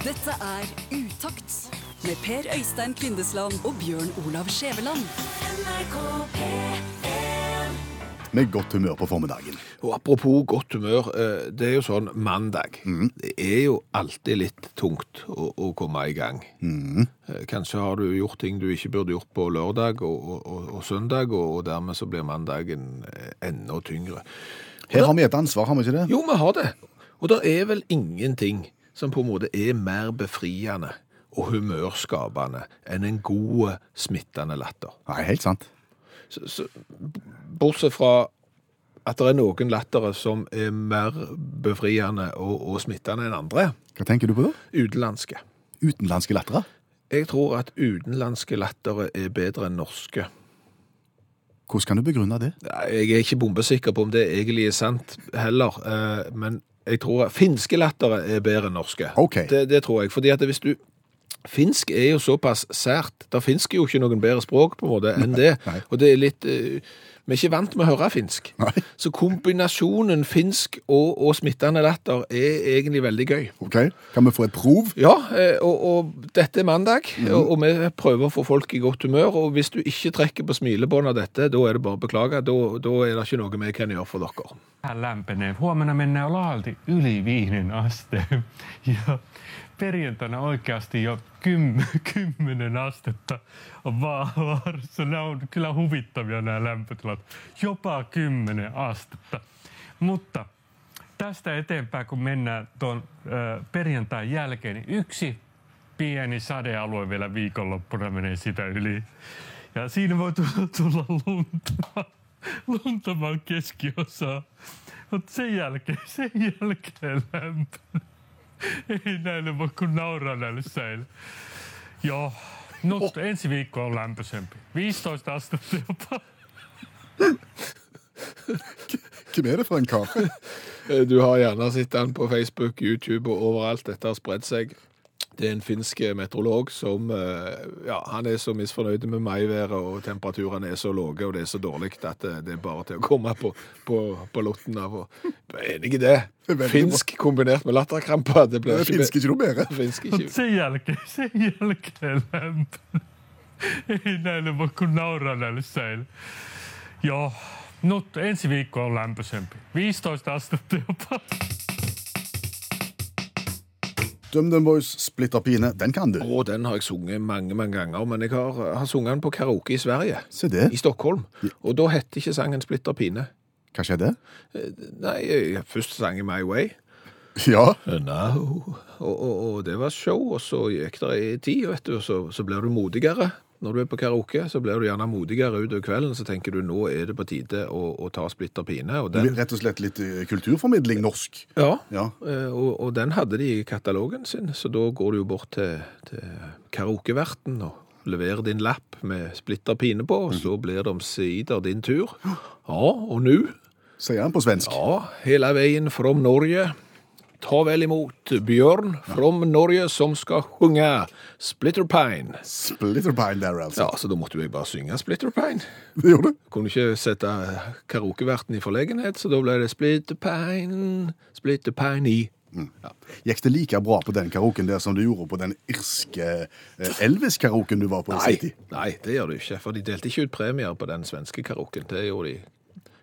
Dette er Utakt med Per Øystein Kvindesland og Bjørn Olav Skjæveland. Med godt humør på formiddagen. Og apropos godt humør, eh, det er jo sånn mandag. Det er jo alltid litt tungt å, å komme i gang. Mm. Kanskje har du gjort ting du ikke burde gjort på lørdag og, og, og, søndag, og, og dermed så blir mandagen eh, enda tyngre. Her har vi et ansvar, har vi ikke det? Jo, vi har det. Og det er vel ingenting som på en måte er mer befriende og humørskapende enn en god, smittende latter. Nei, helt sant. Så, så, bortsett fra at det er noen lattere som er mer befriende og, og smittende enn andre, Hva tenker du på da? utenlandske. Utenlandske lattere? Jeg tror at utenlandske lattere er bedre enn norske. Hvordan kan du begrunne det? Jeg er ikke bombesikker på om det egentlig er sant heller, eh, men jeg tror finske lattere er bedre enn norske. Okay. Det, det tror jeg, fordi at hvis du Finsk er jo såpass sært. Der finsk jo ikke noen bedre språk på en måte enn det. nei. Og det er litt eh, Vi er ikke vant med å høre finsk. Nei. Så kombinasjonen finsk og, og smittende latter er egentlig veldig gøy. Ok, Kan vi få et prov? Ja, eh, og, og dette er mandag, Mhm. og, og vi prøver å få folk i godt humør. Og hvis du ikke trekker på smilebåndet av dette, da er det bare å beklage. Da, da er det ikke noe vi kan gjøre for dere. Vähän lämpenee. Huomenna mennään jo laajalti yli asteen. Ja perjantaina oikeasti jo kym, kymmenen astetta vaarassa. Nämä on kyllä huvittavia nämä lämpötilat. Jopa kymmenen astetta. Mutta tästä eteenpäin, kun mennään tuon perjantain jälkeen, niin yksi pieni sadealue vielä viikonloppuna menee sitä yli. Ja siinä voi tulla, lunta, luntamaan keskiosaa. Mutta sen jälkeen, sen jälkeen lämpö. Näille voi kun nauraa näille säille. Joo, mutta ensi viikko on lämpöisempi. 15 astetta jopa. Hvem er det for en kar? Du har gjerne sett den på Facebook, YouTube og overalt. Dette har spredt seg. Det er en finsk meteorolog som eh, ja, han er så misfornøyd med maiværet, og temperaturene er så lave og det er så dårlig at det, det er bare til å komme på, på, på lotten av. Enig i det. Finsk kombinert med latterkrampe. Det blir Det finnes ikke noe bedre. Finsk ikke. se nauraa näille säille. Joo, mutta ensi viikko on lämpöisempi. 15 astetta jopa. DumDum Boys, Splitter pine, den kan du. Å, den har jeg sunget mange, mange ganger, men jeg har, har sunget den på karaoke i Sverige. Se det. I Stockholm. Og da hette ikke sangen Splitter pine. Hva skjedde? Nei, jeg, først sang jeg My Way. Ja, No. Og, og, og det var show, og så gikk det i tid, vet du, og så, så blir du modigere. Når du er på karaoke, så blir du gjerne modigere utover kvelden, så tenker du nå er det på tide å, å ta splitter pine. Og den, rett og slett litt eh, kulturformidling norsk. ja, Ja. eh, og, og den hadde de i katalogen sin, så da går du jo bort til, til karaokeverten og leverer din lapp med splitter pine på, og så blir det omsider din tur. Ja, og nå Sier han på svensk. Ja, hele veien fra Norge. Ta vel imot Bjørn fra Norge som skal synge Splitterpine. Splitterpine der, altså. Ja, så da måtte jeg bare synge Splitterpine. Det gjorde du. Kunne ikke sette karaokeverten i forlegenhet, så da ble det Splitterpine, Splitterpine i Mm. Ja. Gikk det like bra på den karaoken der som du gjorde på den irske eh, Elvis-karaoken du var på Nei, nei, det gjør du ikke, for de delte ikke ut premier på den svenske karaoken. Det gjorde de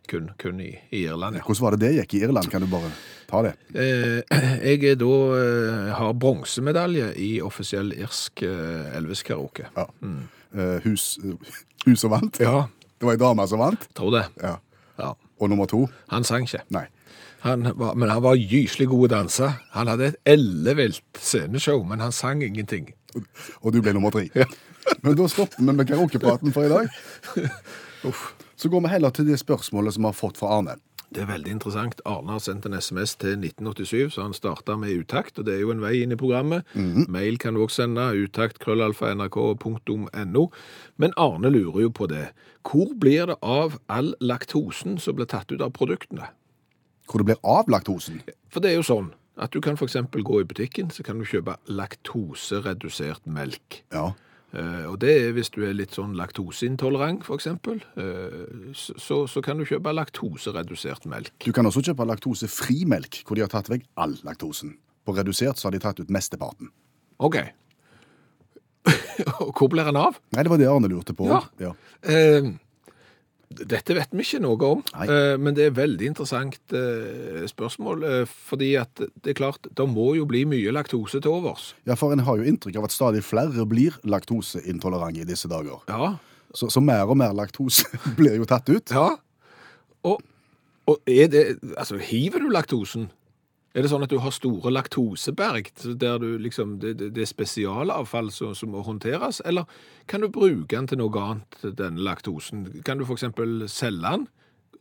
kun, kun i, i Irland, ja. Hvordan var det det gikk i Irland? Kan du bare ta det? Eh, jeg er da eh, har bronsemedalje i offisiell irsk eh, Elvis-karaoke. Ja. Eh, hus, hus som vant? Ja, Det var ei dame som vant? tror det. Ja. Ja. Og nummer to? Han sang ikke. Nei. Han var, men han var gyselig god å danse. Han hadde et ellevilt sceneshow, men han sang ingenting. Og du ble nummer tre. Ja. Men da stopper vi med karaokepraten for i dag. Så går vi heller til det spørsmålet som vi har fått fra Arne. Det er veldig interessant. Arne har sendt en SMS til 1987, så han starta med utakt, og det er jo en vei inn i programmet. Mail kan du også sende, utakt.krøllalfa.nrk.no. Men Arne lurer jo på det. Hvor blir det av all laktosen som blir tatt ut av produktene? Hvor det blir av laktosen. For det er jo sånn at du kan eksempel gå i butikken, så kan du kjøpe laktoseredusert melk. Ja. Eh, og det er hvis du er litt sånn laktoseintolerant, eksempel, eh, så, så kan du kjøpe laktoseredusert melk. Du kan også kjøpe laktosefri melk, hvor de har tatt vekk all laktosen. På redusert så har de tatt ut mesteparten. OK. Hvor blir han av? Nei, det var det Arne lurte på. Ja. Ja. Eh, dette vet vi ikke noe om, Nei. eh, men det er et veldig interessant eh, spørsmål. Eh, fordi at det er klart, det må jo bli mye laktose til overs. ja, for en har jo inntrykk av at stadig flere blir laktoseintolerante i disse dager. Ja. Så, så mer og mer laktose blir jo tatt ut. ja. Og, og er det Altså, hiver du laktosen? Er det sånn at du har store laktoseberg, der du liksom, det, det er spesialavfall som, som må håndteres, eller kan du bruke den til noe annet, denne laktosen? Kan du eksempel selge den?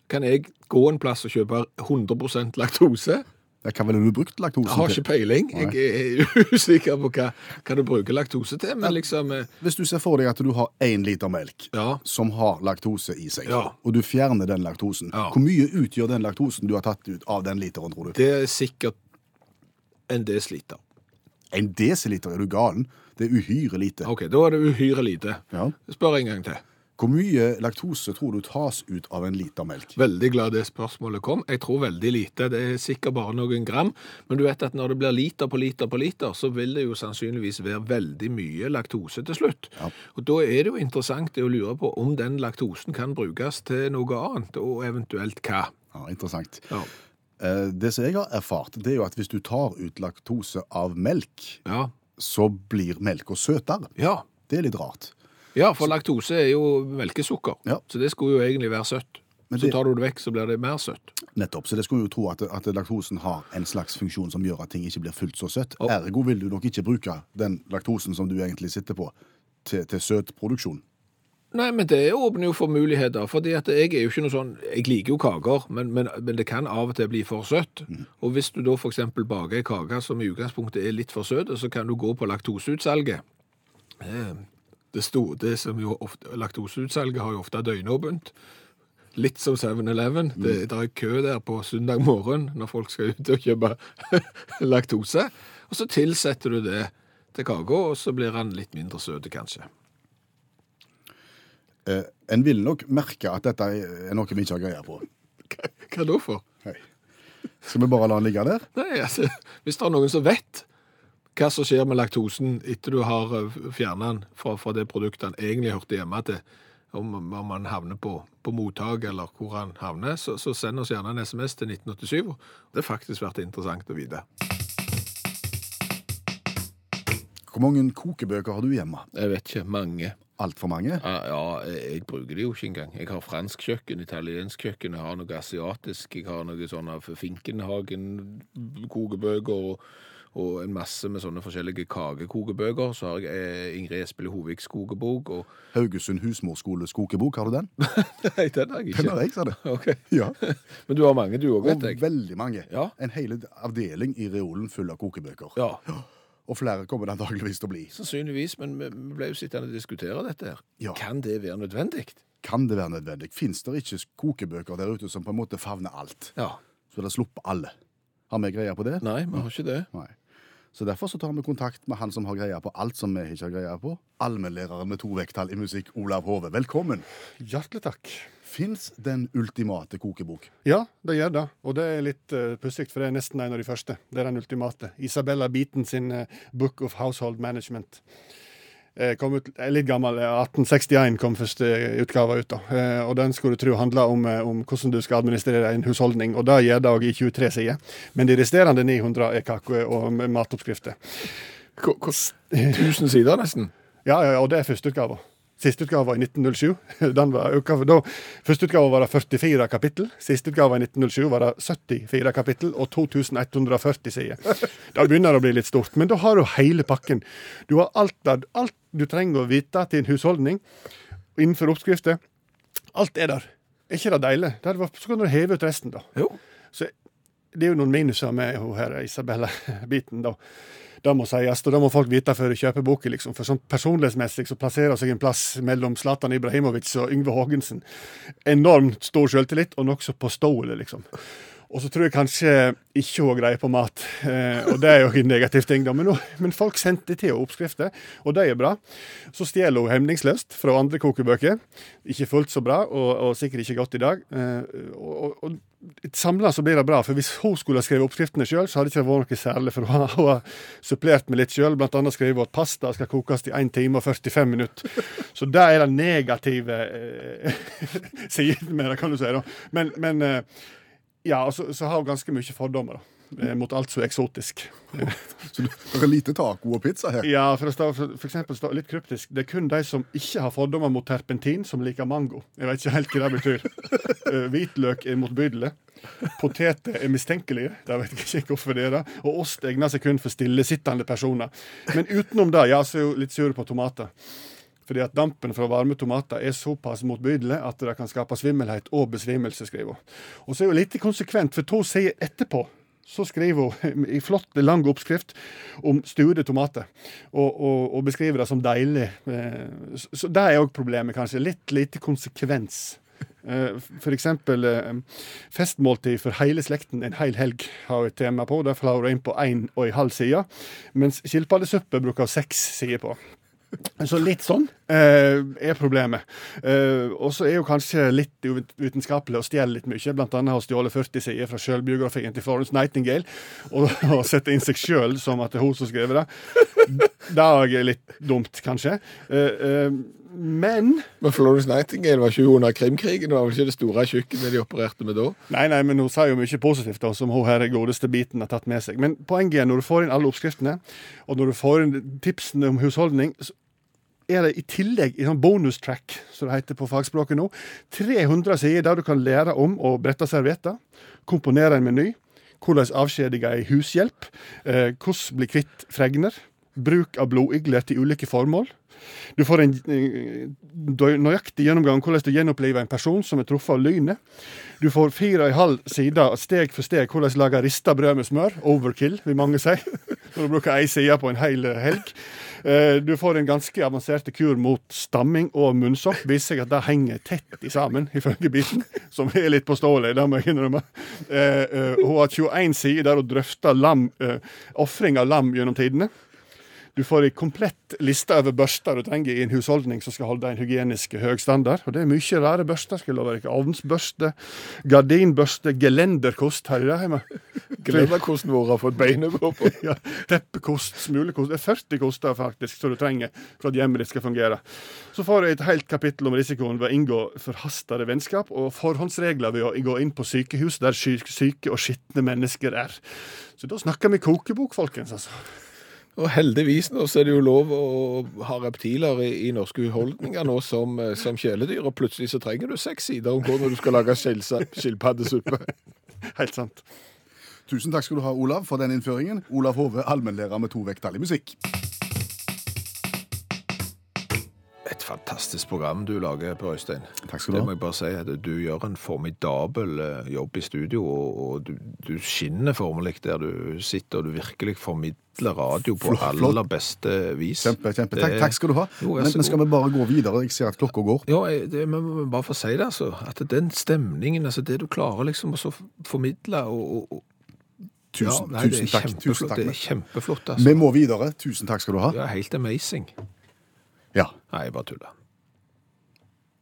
Kan jeg gå en plass og kjøpe 100% laktose? Ja, Hva ville du brukt laktosen Jeg har ikke peiling. Jeg er usikker på hva, hva du bruker laktose til, men liksom eh, Hvis du ser for deg at du har én liter melk Ja. som har laktose i seg, Ja. og du fjerner den laktosen, hvor mye utgjør den laktosen du har tatt ut av den literen, tror du? Det er sikkert en desiliter. En desiliter, er du galen? Det er uhyre lite. OK, da er det uhyre lite. Ja. Spør en gang til. Hvor mye laktose tror du tas ut av en liter melk? Veldig glad det spørsmålet kom. Jeg tror veldig lite. Det er sikkert bare noen gram. Men du vet at når det blir liter på liter på liter, så vil det jo sannsynligvis være veldig mye laktose til slutt. Ja. Og da er det jo interessant å lure på om den laktosen kan brukes til noe annet, og eventuelt hva. Ja, Interessant. Ja. Eh, Det som jeg har erfart, det er jo at hvis du tar ut laktose av melk, Ja. så blir melka søtere. ja. Det er litt rart. Ja, for laktose er jo melkesukker, Ja. så det skulle jo egentlig være søtt. Men så det- tar du det vekk, så blir det mer søtt. Nettopp. Så det skulle jo tro at, at laktosen har en slags funksjon som gjør at ting ikke blir fullt så søtt. Og- Ergo vil du nok ikke bruke den laktosen som du egentlig sitter på, til, til søtproduksjon. Nei, men det åpner jo for muligheter, fordi at jeg er jo ikke noe sånn, jeg liker jo kaker, men, men, men det kan av og til bli for søtt. Og hvis du da for eksempel baker en kake som i utgangspunktet er litt for søt, så kan du gå på laktoseutsalget. Eh, Det, sto, det som jo ofte, laktoseutsalget har jo ofte døgnåpent. Litt som 7-Eleven. Det, det er kø der på søndag morgen når folk skal ut og kjøpe laktose. Og så tilsetter du det til kaka, og så blir den litt mindre søt kanskje. Eh, en vil nok merke at dette er noe vi ikke har greie på. Hva, hva da for? Hei. Skal vi bare la den ligge der? Nei, altså, hvis det er noen som vet hva som skjer med laktosen etter du har fjernet den fra, fra det produktet den egentlig hørte hjemme til, om, om han havner på, på mottak eller hvor han havner, så, så send oss gjerne en SMS til 1987. Det har faktisk vært interessant å vite. Hvor mange kokebøker har du hjemme? Jeg vet ikke, mange. Altfor mange? Ja, ja, jeg bruker det jo ikke engang. Jeg har fransk kjøkken, italiensk kjøkken, jeg har noe asiatisk, jeg har noe sånn av Finkenhagen-kokebøker og, og en masse med sånne forskjellige kakekokebøker. Så har jeg eh, Ingrid Espelid Hoviks kokebok, og Haugesund husmorskoles kokebok, har du den? Nei, den har jeg ikke. Den har jeg, sa du. Ok. Ja. Men du har mange, du òg, vet jeg. veldig mange. Ja. En hel avdeling i reolen full av kokebøker. Ja, Og flere kommer det antakeligvis til å bli. sannsynligvis, men vi ble jo sittende og diskutere dette her. Ja. Kan det være nødvendig? Kan det være nødvendig? Fins det ikke kokebøker der ute som på en måte favner alt? Ja. Så det slipper alle. Har vi greie på det? Nei, vi har ikke det. Nei. Så Derfor så tar vi kontakt med han som har greia på alt som vi ikke har greia på. Allmennlærer med to vekttall i musikk, Olav Hove. Velkommen. Hjertelig takk. Fins den ultimate kokebok? Ja, det gjør det. Og det er litt uh, pussig, for det er nesten en av de første. Det er den ultimate. Isabella Beaton sin uh, Book of Household Management. Eh, kom ut, er litt gammel. eh, 1861 kom første utgave ut. da. Eh, og Den skulle du tro handla om, eh, om hvordan du skal administrere en husholdning. Og det gjør det òg i 23 sider. Men de resterende 900 er kake- og matoppskrifter. Hvor- Tusen sider, nesten. Ja, ja, og det er førsteutgava. Sisteutgava var i 1907. Den var øka, da, Førsteutgava var det 44 kapittel. Sisteutgava i 1907 var det 74 kapittel og 2140 sider. Det begynner å bli litt stort, men da har du hele pakken. Du har alt, alt du trenger å vite til en husholdning innenfor oppskrifter. Alt er der. Er ikke det deilig? Hadde vært- Så kan du heve ut resten, da. Jo. Så det er jo noen minuser med hun her Isabella-biten, da. Det må sies, og det må folk vite før de kjøper boka. Liksom. For sånn personlighetsmessig så plasserer hun seg en plass mellom Zlatan Ibrahimovic og Yngve Haagensen. Enormt stor selvtillit, og nokså påståelig, liksom. Og så tror jeg kanskje ikke hun har greie på mat. Eh, og det er jo en negativ ting, da. Men, men folk sendte til henne oppskrifter, og det er bra. Så stjeler hun hemningsløst fra andre kokebøker. Ikke fullt så bra, og, og sikkert ikke godt i dag. Eh, og, og, Samla så blir det bra, for hvis hun skulle ha skrevet oppskriftene sjøl, så hadde det ikke vært noe særlig, for hun har, supplert med litt sjøl. Annet skrevet at pasta skal kokes i 1 time og 45 minutter. Så det er den negative eh, siden med det, kan du si. da. Men, men eh, ja, og så, så har hun ganske mye fordommer da, eh, mot alt som er eksotisk. Så det er lite taco og pizza her. Ja, for, det står, for, eksempel står litt kryptisk Det er kun de som ikke har fordommer mot terpentin, som liker mango. Jeg vet ikke helt hva det betyr. Eh, Hvitløk er motbydelig. Poteter er mistenkelige. Det vet jeg ikke hvorfor det er det. Og ost egner seg kun for stillesittende personer. Men utenom det, ja, så er jeg litt sur på tomater. Fordi at dampen fra varme tomater er såpass motbydelig at det kan skape svimmelhet og besvimelse, skriver hun. Og så er hun litt konsekvent, for to sier etterpå så skriver hun i flott, lang oppskrift om stuede tomater, og, og, og beskriver det som deilig. Eh, Så, det er òg problemet, kanskje. Litt lite konsekvens. F.eks. For eksempel eh, festmåltid for hele slekten en hel helg har et tema på. Derfor har hun inn på én og en halv side, mens skilpaddesuppe bruker seks sider på. Så litt sånn eh, er problemet. Eh, og så er jo kanskje litt uvitenskapelig å stjele litt mye. Blant annet har stjålet 40 sider fra sjølbiografien til Florence Nightingale og, og sette inn seg sjøl som at det er hun som skriver det. Det er litt dumt, kanskje. Eh, eh, men Men Florence Nightingale var ikke hun under Krimkrigen? Det var vel ikke det store kjøkkenet de opererte med da? Nei, nei, men hun sa jo mye positivt, da, som hun her godeste biten har tatt med seg. Men poenget er når du får inn alle oppskriftene, og når du får inn tipsene om husholdning, er det i tillegg i sånn bonustrack, som det heter på fagspråket nå, 300 sider der du kan lære om å brette servietter, komponere en meny, hvordan avskjedige ei hushjelp, eh, hvordan bli kvitt fregner, bruk av blodigler til ulike formål. Du får en eh, nøyaktig gjennomgang hvordan du gjenoppliver en person som er truffet av lynet. Du får fire og en halv side steg for steg hvordan lage rista brød med smør. Overkill, vil mange si. Når du bruker ei side på en hel helg. Eh, Du får en ganske avansert kur mot stamming og munnsopp. Viser seg at det henger tett i sammen, ifølge biten, som er litt påståelig, det må jeg innrømme. Eh, Hun har 21 sider der hun drøfter ofring av lam gjennom tidene. Du får en komplett liste over børster du trenger i en husholdning som skal holde en hygienisk høy standard. Og det er mye rare børster. skal love dere. Ovnsbørste, gardinbørste, gelenderkost. her i det hjemme? Gelenderkosten vår har fått beinet på. Ja, Teppekost, smulekost. Det er 40 koster faktisk som du trenger for at hjemmet ditt skal fungere. Så får du et helt kapittel om risikoen ved å inngå forhastede vennskap, og forhåndsregler ved å gå inn på sykehus der syke og skitne mennesker er. Så da snakker vi kokebok, folkens. altså. Og heldigvis nå så er det jo lov å ha reptiler i, i norske husholdninger nå som, eh, som kjæledyr, og plutselig så trenger du seks sider om hvordan du skal lage skilpaddesuppe. Helt sant. Tusen takk skal du ha, Olav, for den innføringen. Olav Hove, allmennlærer med to vekttall i musikk. Fantastisk program du lager, Per Øystein. Takk skal du Det må jeg bare si at du gjør en formidabel eh, jobb i studio, og, du, du skinner formelig der du sitter, og du virkelig formidler radio på Flott, flott. aller beste vis. Kjempe, kjempe. Takk, takk skal du ha. Jo, Men, men skal vi bare gå videre? Jeg ser at klokka går. Ja, det, men bare for å si det, altså. At den stemningen, altså det du klarer liksom å formidle og, og, Tusen, ja, nei, tusen takk. Tusen takk. Det er kjempeflott, altså. Vi må videre. Tusen takk skal du ha. Det er helt amazing. Ja, Nei, jeg bare tuller.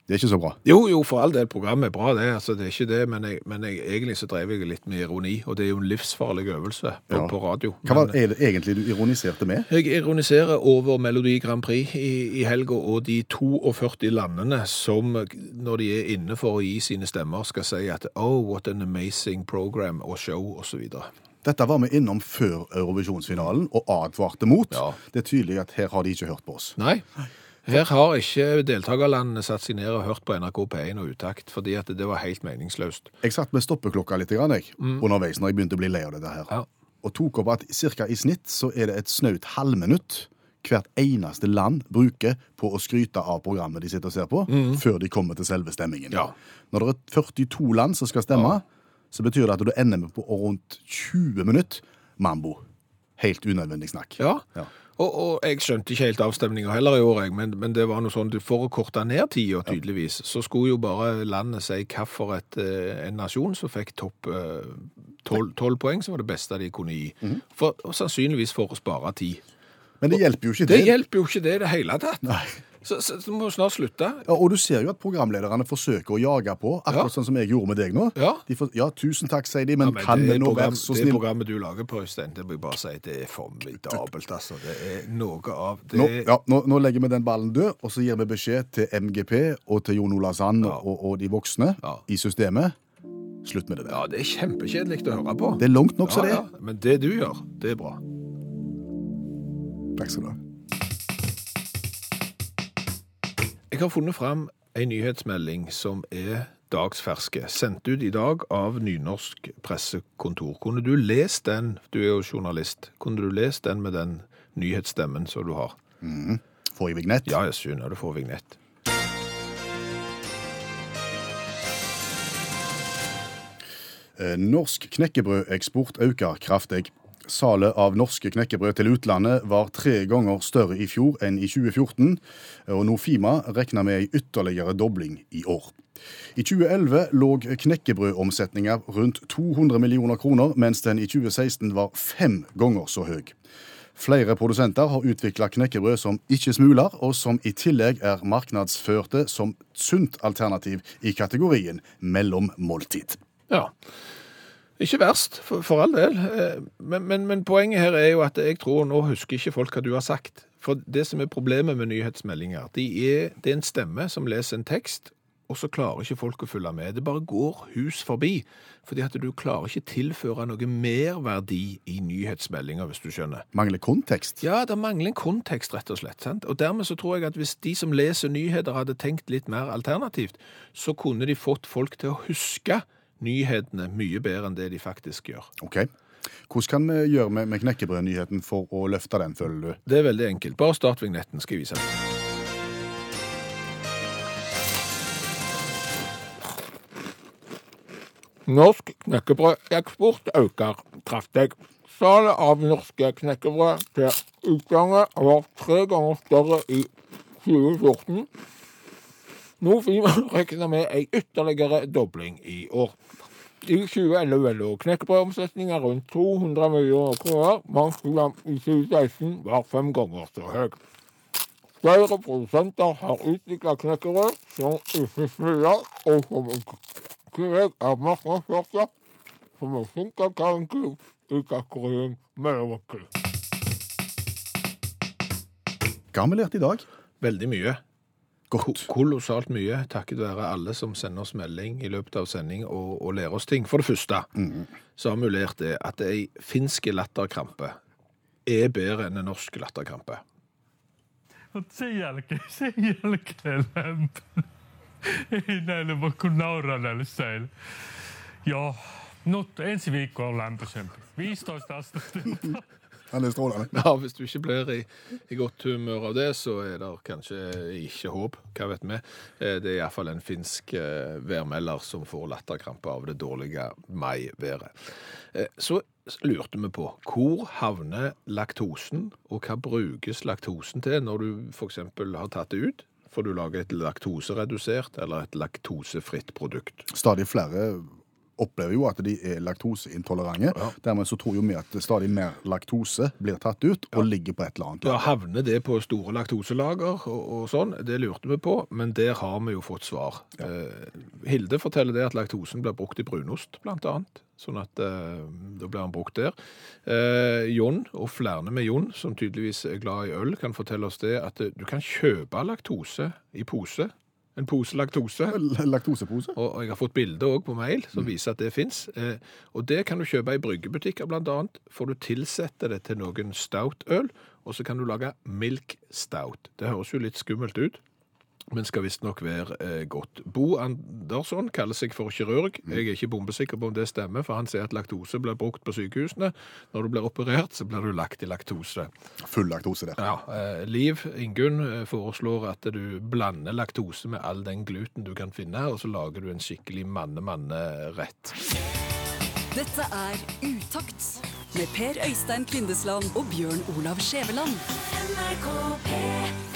det er ikke så bra. Jo, jo, for all del, programmet er bra, det. altså Det er ikke det, men, jeg, men jeg, egentlig så drev jeg litt med ironi, og det er jo en livsfarlig øvelse på, Ja. på radio. Hva var Men- er det egentlig du ironiserte med? Jeg ironiserer over Melodi Grand Prix i, i helga og de 42 landene som, når de er inne for å gi sine stemmer, skal si at oh, what an amazing program og show osv. Dette var vi innom før Eurovisjonsfinalen og advarte mot. Ja. Det er tydelig at her har de ikke hørt på oss. Nei. Her har ikke deltakerlandene satt seg ned og hørt på NRK P1 og utakt, fordi at det var helt meningsløst. Jeg satt med stoppeklokka litt grann, jeg, underveis når jeg begynte å bli lei av dette her. Mm. Ja. Og tok opp at cirka i snitt så er det et snaut halvminutt hvert eneste land bruker på å skryte av programmet de sitter og ser på, før de kommer til selve stemmingen. Mm. Ja. Når det er 42 land som skal stemme, så betyr det at du ender med på rundt 20 minutter mambo. helt unødvendig snakk. Ja. Ja. Og, og jeg skjønte ikke helt avstemninga heller i år, men, men det var noe sånn, for å korte ned tida tydeligvis, så skulle jo bare landet si hvilken eh, en nasjon som fikk topp eh, tolv poeng, som var det beste de kunne gi. Mhm. For, og sannsynligvis for å spare tid. Men det hjelper jo ikke Det det. hjelper jo ikke det i det hele tatt. Nei. Så, så, så må vi snart slutte. Ja, og du ser jo at programlederne forsøker å jage på, akkurat sånn som jeg gjorde med deg nå. Ja. De får, ja, tusen takk, sier de, men, Ja, men kan det, vi nå program, være så det programmet du lager på, Øystein, det må jeg bare si, det er formidabelt, altså. Det er noe av det Nå, ja, nå, nå legger vi den ballen død, og så gir vi beskjed til MGP og til Jon Ola Sand Ja. og, og de voksne i systemet. Slutt med det der. Ja, det er kjempekjedelig å høre på. Det er langt nok, så det. ja. Men det du gjør, det er bra. Takk skal du ha. Jeg har funnet fram en nyhetsmelding som er dagsferske, sendt ut i dag av Nynorsk pressekontor. Kunne du lest den, du er jo journalist, kunne du lest den med den nyhetsstemmen som du har? Får jeg vignett? Ja, jeg skjønner du får vignett. Eh, Norsk knekkebrødeksport øker kraftig. Salet av norske knekkebrød til utlandet var tre ganger større i fjor enn i 2014, og Nofima regner med ei ytterligere dobling i år. I 2011 lå knekkebrødomsetninga rundt 200 millioner kroner, mens den i 2016 var fem ganger så høy. Flere produsenter har utvikla knekkebrød som ikke smuler, og som i tillegg er markedsførte som sunt alternativ i kategorien mellommåltid. Ja. Ikke verst, for, for all del. Eh, Men, men, men poenget her er jo at jeg tror nå husker ikke folk hva du har sagt. For det som er problemet med nyhetsmeldinger, de er, det er en stemme som leser en tekst, og så klarer ikke folk å følge med. Det bare går hus forbi. Fordi at du klarer ikke tilføre noe merverdi i nyhetsmeldinger, hvis du skjønner. Mangler kontekst. Ja, det mangler en kontekst, rett og slett. Sant? Og dermed så tror jeg at hvis de som leser nyheter hadde tenkt litt mer alternativt, så kunne de fått folk til å huske nyhetene mye bedre enn det de faktisk gjør. Ok. Hvordan kan vi gjøre med, med knekkebrødnyheten for å løfte den, føler du? Det er veldig enkelt. Bare start vignetten, skal jeg vise deg. Norsk knekkebrødeksport øker kraftig. Salget av norske knekkebrød til utlandet var tre ganger større i 2014. Nofima regner med ei ytterligere dobling i år. I 2011 lå knekkebrødomsetninga rundt 200 millioner kroner, mens den i 2016 var fem ganger så høy. Flere produsenter har utvikla knekkebrød som ikke smuler, og som i tillegg er markedsførte som en alternativ i kategorien mellomkrig. Hva har vi lært i dag? Veldig mye. Godt. Kolossalt mye, takket være alle som sender oss melding i løpet av sending og, og lærer oss ting. For det første så har vi lært det at ei finsk latterkrampe er bedre enn en norsk latterkrampe. Ja, nyt ensi viikko on lämpöisempi. 15 astetta. Han er strålende. Ja, Hvis du ikke blir i, i godt humør av det, så er det kanskje ikke håp. Hva vet vi? Eh, Det er iallfall en finsk eh, værmelder som får latterkrampe av det dårlige mai-været. Eh, Så lurte vi på hvor havner laktosen, og hva brukes laktosen til når du f.eks. har tatt det ut? For du lager et laktoseredusert eller et laktosefritt produkt. Stadig flere opplever jo at de er laktoseintolerante. Ja. Dermed så tror jo vi at stadig mer laktose blir tatt ut og ligger på et eller annet. Ja, havner det på store laktoselager og, og sånn? Det lurte vi på, men der har vi jo fått svar. Eh, Hilde forteller det at laktosen blir brukt i brunost, blant annet. Sånn at eh, da blir han brukt der. Eh, Jon, og flere med Jon, som tydeligvis er glad i øl, kan fortelle oss det at eh, du kan kjøpe laktose i pose. En pose laktose. Laktosepose? Og og jeg har fått bilder også på mail som viser at det fins. Eh, og det kan du kjøpe i bryggebutikker annet. For du tilsetter det til noen stout-øl, og så kan du lage milk stout. Det høres jo litt skummelt ut, men skal visstnok være eh, godt. Bo Andersson kaller seg for kirurg. Jeg er ikke bombesikker på om det stemmer, for han sier at laktose blir brukt på sykehusene. Når du blir operert, så blir du lagt i laktose. Full laktose der. Ja, eh, Liv Ingunn eh, foreslår at du blander laktose med all den gluten du kan finne, og så lager du en skikkelig manne-manne-rett. Dette er Utakt med Per Øystein Kvindesland og Bjørn Olav Skjæveland. NRK P3